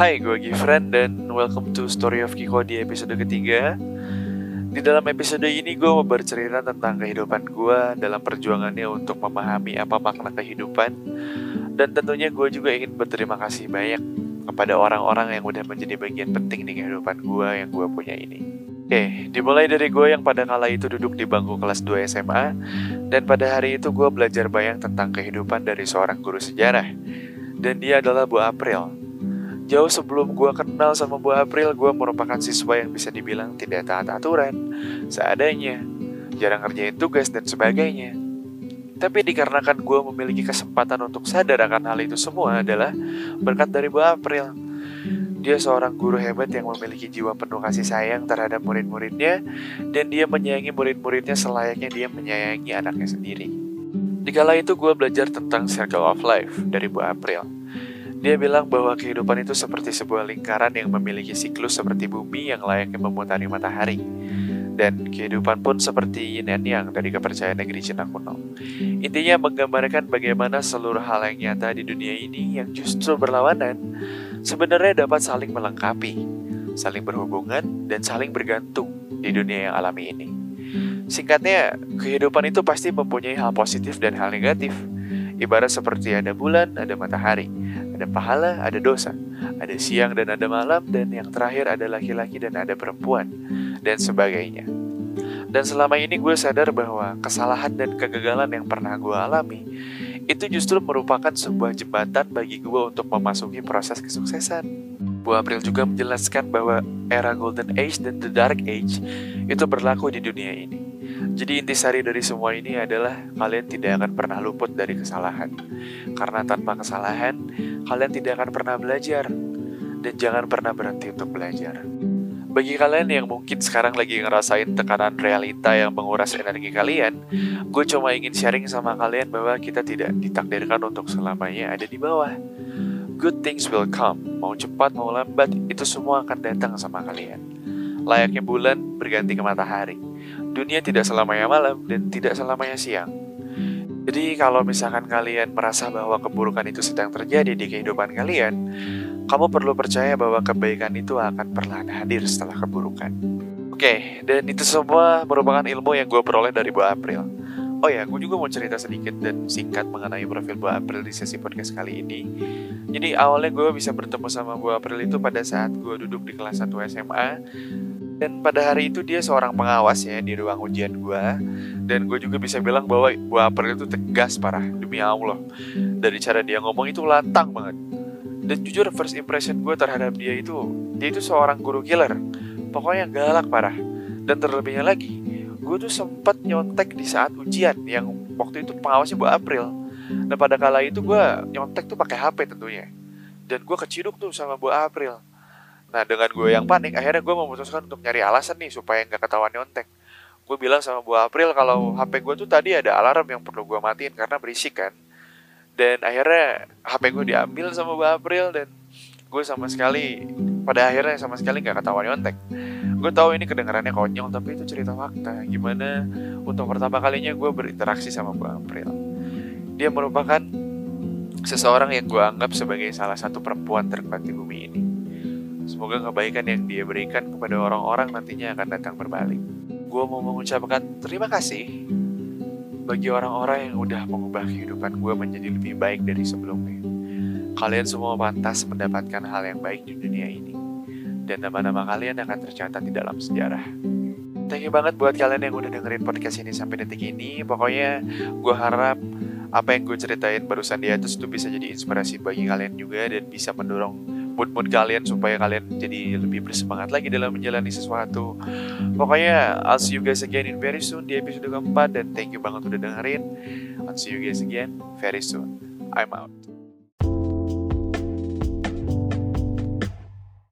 Hai, gue Gifran dan welcome to Story of Kiko di episode ketiga. Di dalam episode ini gue mau bercerita tentang kehidupan gue dalam perjuangannya untuk memahami apa makna kehidupan dan tentunya gue juga ingin berterima kasih banyak kepada orang-orang yang udah menjadi bagian penting di kehidupan gue yang gue punya ini. Oke, dimulai dari gue yang pada kala itu duduk di bangku kelas 2 SMA dan pada hari itu gue belajar banyak tentang kehidupan dari seorang guru sejarah dan dia adalah Bu April Jauh sebelum gue kenal sama Bu April, gue merupakan siswa yang bisa dibilang tidak taat aturan, seadanya, jarang ngerjain tugas dan sebagainya. Tapi dikarenakan gue memiliki kesempatan untuk sadar akan hal itu semua adalah berkat dari Bu April. Dia seorang guru hebat yang memiliki jiwa penuh kasih sayang terhadap murid-muridnya dan dia menyayangi murid-muridnya selayaknya dia menyayangi anaknya sendiri. Di kala itu gue belajar tentang circle of life dari Bu April. Dia bilang bahwa kehidupan itu seperti sebuah lingkaran yang memiliki siklus seperti bumi yang layaknya memutari matahari. Dan kehidupan pun seperti yin dan yang dari kepercayaan negeri Cina kuno. Intinya menggambarkan bagaimana seluruh hal yang nyata di dunia ini yang justru berlawanan sebenarnya dapat saling melengkapi, saling berhubungan, dan saling bergantung di dunia yang alami ini. Singkatnya, kehidupan itu pasti mempunyai hal positif dan hal negatif. Ibarat seperti ada bulan, ada matahari ada pahala, ada dosa, ada siang dan ada malam, dan yang terakhir ada laki-laki dan ada perempuan, dan sebagainya. Dan selama ini gue sadar bahwa kesalahan dan kegagalan yang pernah gue alami itu justru merupakan sebuah jembatan bagi gue untuk memasuki proses kesuksesan. Bu April juga menjelaskan bahwa era Golden Age dan The Dark Age itu berlaku di dunia ini. Jadi intisari dari semua ini adalah kalian tidak akan pernah luput dari kesalahan. Karena tanpa kesalahan, kalian tidak akan pernah belajar. Dan jangan pernah berhenti untuk belajar. Bagi kalian yang mungkin sekarang lagi ngerasain tekanan realita yang menguras energi kalian, gue cuma ingin sharing sama kalian bahwa kita tidak ditakdirkan untuk selamanya ada di bawah. Good things will come, mau cepat mau lambat, itu semua akan datang sama kalian. Layaknya bulan berganti ke matahari dunia tidak selamanya malam dan tidak selamanya siang. Jadi kalau misalkan kalian merasa bahwa keburukan itu sedang terjadi di kehidupan kalian, kamu perlu percaya bahwa kebaikan itu akan perlahan hadir setelah keburukan. Oke, dan itu semua merupakan ilmu yang gue peroleh dari Bu April. Oh ya, gue juga mau cerita sedikit dan singkat mengenai profil Bu April di sesi podcast kali ini. Jadi awalnya gue bisa bertemu sama Bu April itu pada saat gue duduk di kelas 1 SMA dan pada hari itu dia seorang pengawas ya di ruang ujian gue. Dan gue juga bisa bilang bahwa Bu April itu tegas parah Demi Allah. Dari cara dia ngomong itu lantang banget. Dan jujur first impression gue terhadap dia itu Dia itu seorang guru killer. Pokoknya galak parah. Dan terlebihnya lagi Gue tuh sempat nyontek di saat ujian Yang waktu itu pengawasnya Bu April Nah pada kala itu gue nyontek tuh pakai HP tentunya Dan gue keciduk tuh sama Bu April Nah dengan gue yang panik, akhirnya gue memutuskan untuk nyari alasan nih supaya nggak ketahuan nyontek. Gue bilang sama Bu April kalau HP gue tuh tadi ada alarm yang perlu gue matiin karena berisik kan. Dan akhirnya HP gue diambil sama Bu April dan gue sama sekali pada akhirnya sama sekali nggak ketahuan nyontek. Gue tahu ini kedengarannya konyol tapi itu cerita fakta. Gimana untuk pertama kalinya gue berinteraksi sama Bu April. Dia merupakan seseorang yang gue anggap sebagai salah satu perempuan terkuat di bumi ini. Semoga kebaikan yang dia berikan kepada orang-orang nantinya akan datang berbalik. Gue mau mengucapkan terima kasih bagi orang-orang yang udah mengubah kehidupan gue menjadi lebih baik dari sebelumnya. Kalian semua pantas mendapatkan hal yang baik di dunia ini. Dan nama-nama kalian akan tercatat di dalam sejarah. Thank you banget buat kalian yang udah dengerin podcast ini sampai detik ini. Pokoknya gue harap apa yang gue ceritain barusan di atas itu bisa jadi inspirasi bagi kalian juga dan bisa mendorong mood-mood kalian supaya kalian jadi lebih bersemangat lagi dalam menjalani sesuatu. Pokoknya I'll see you guys again in very soon di episode keempat dan thank you banget udah dengerin. I'll see you guys again very soon. I'm out.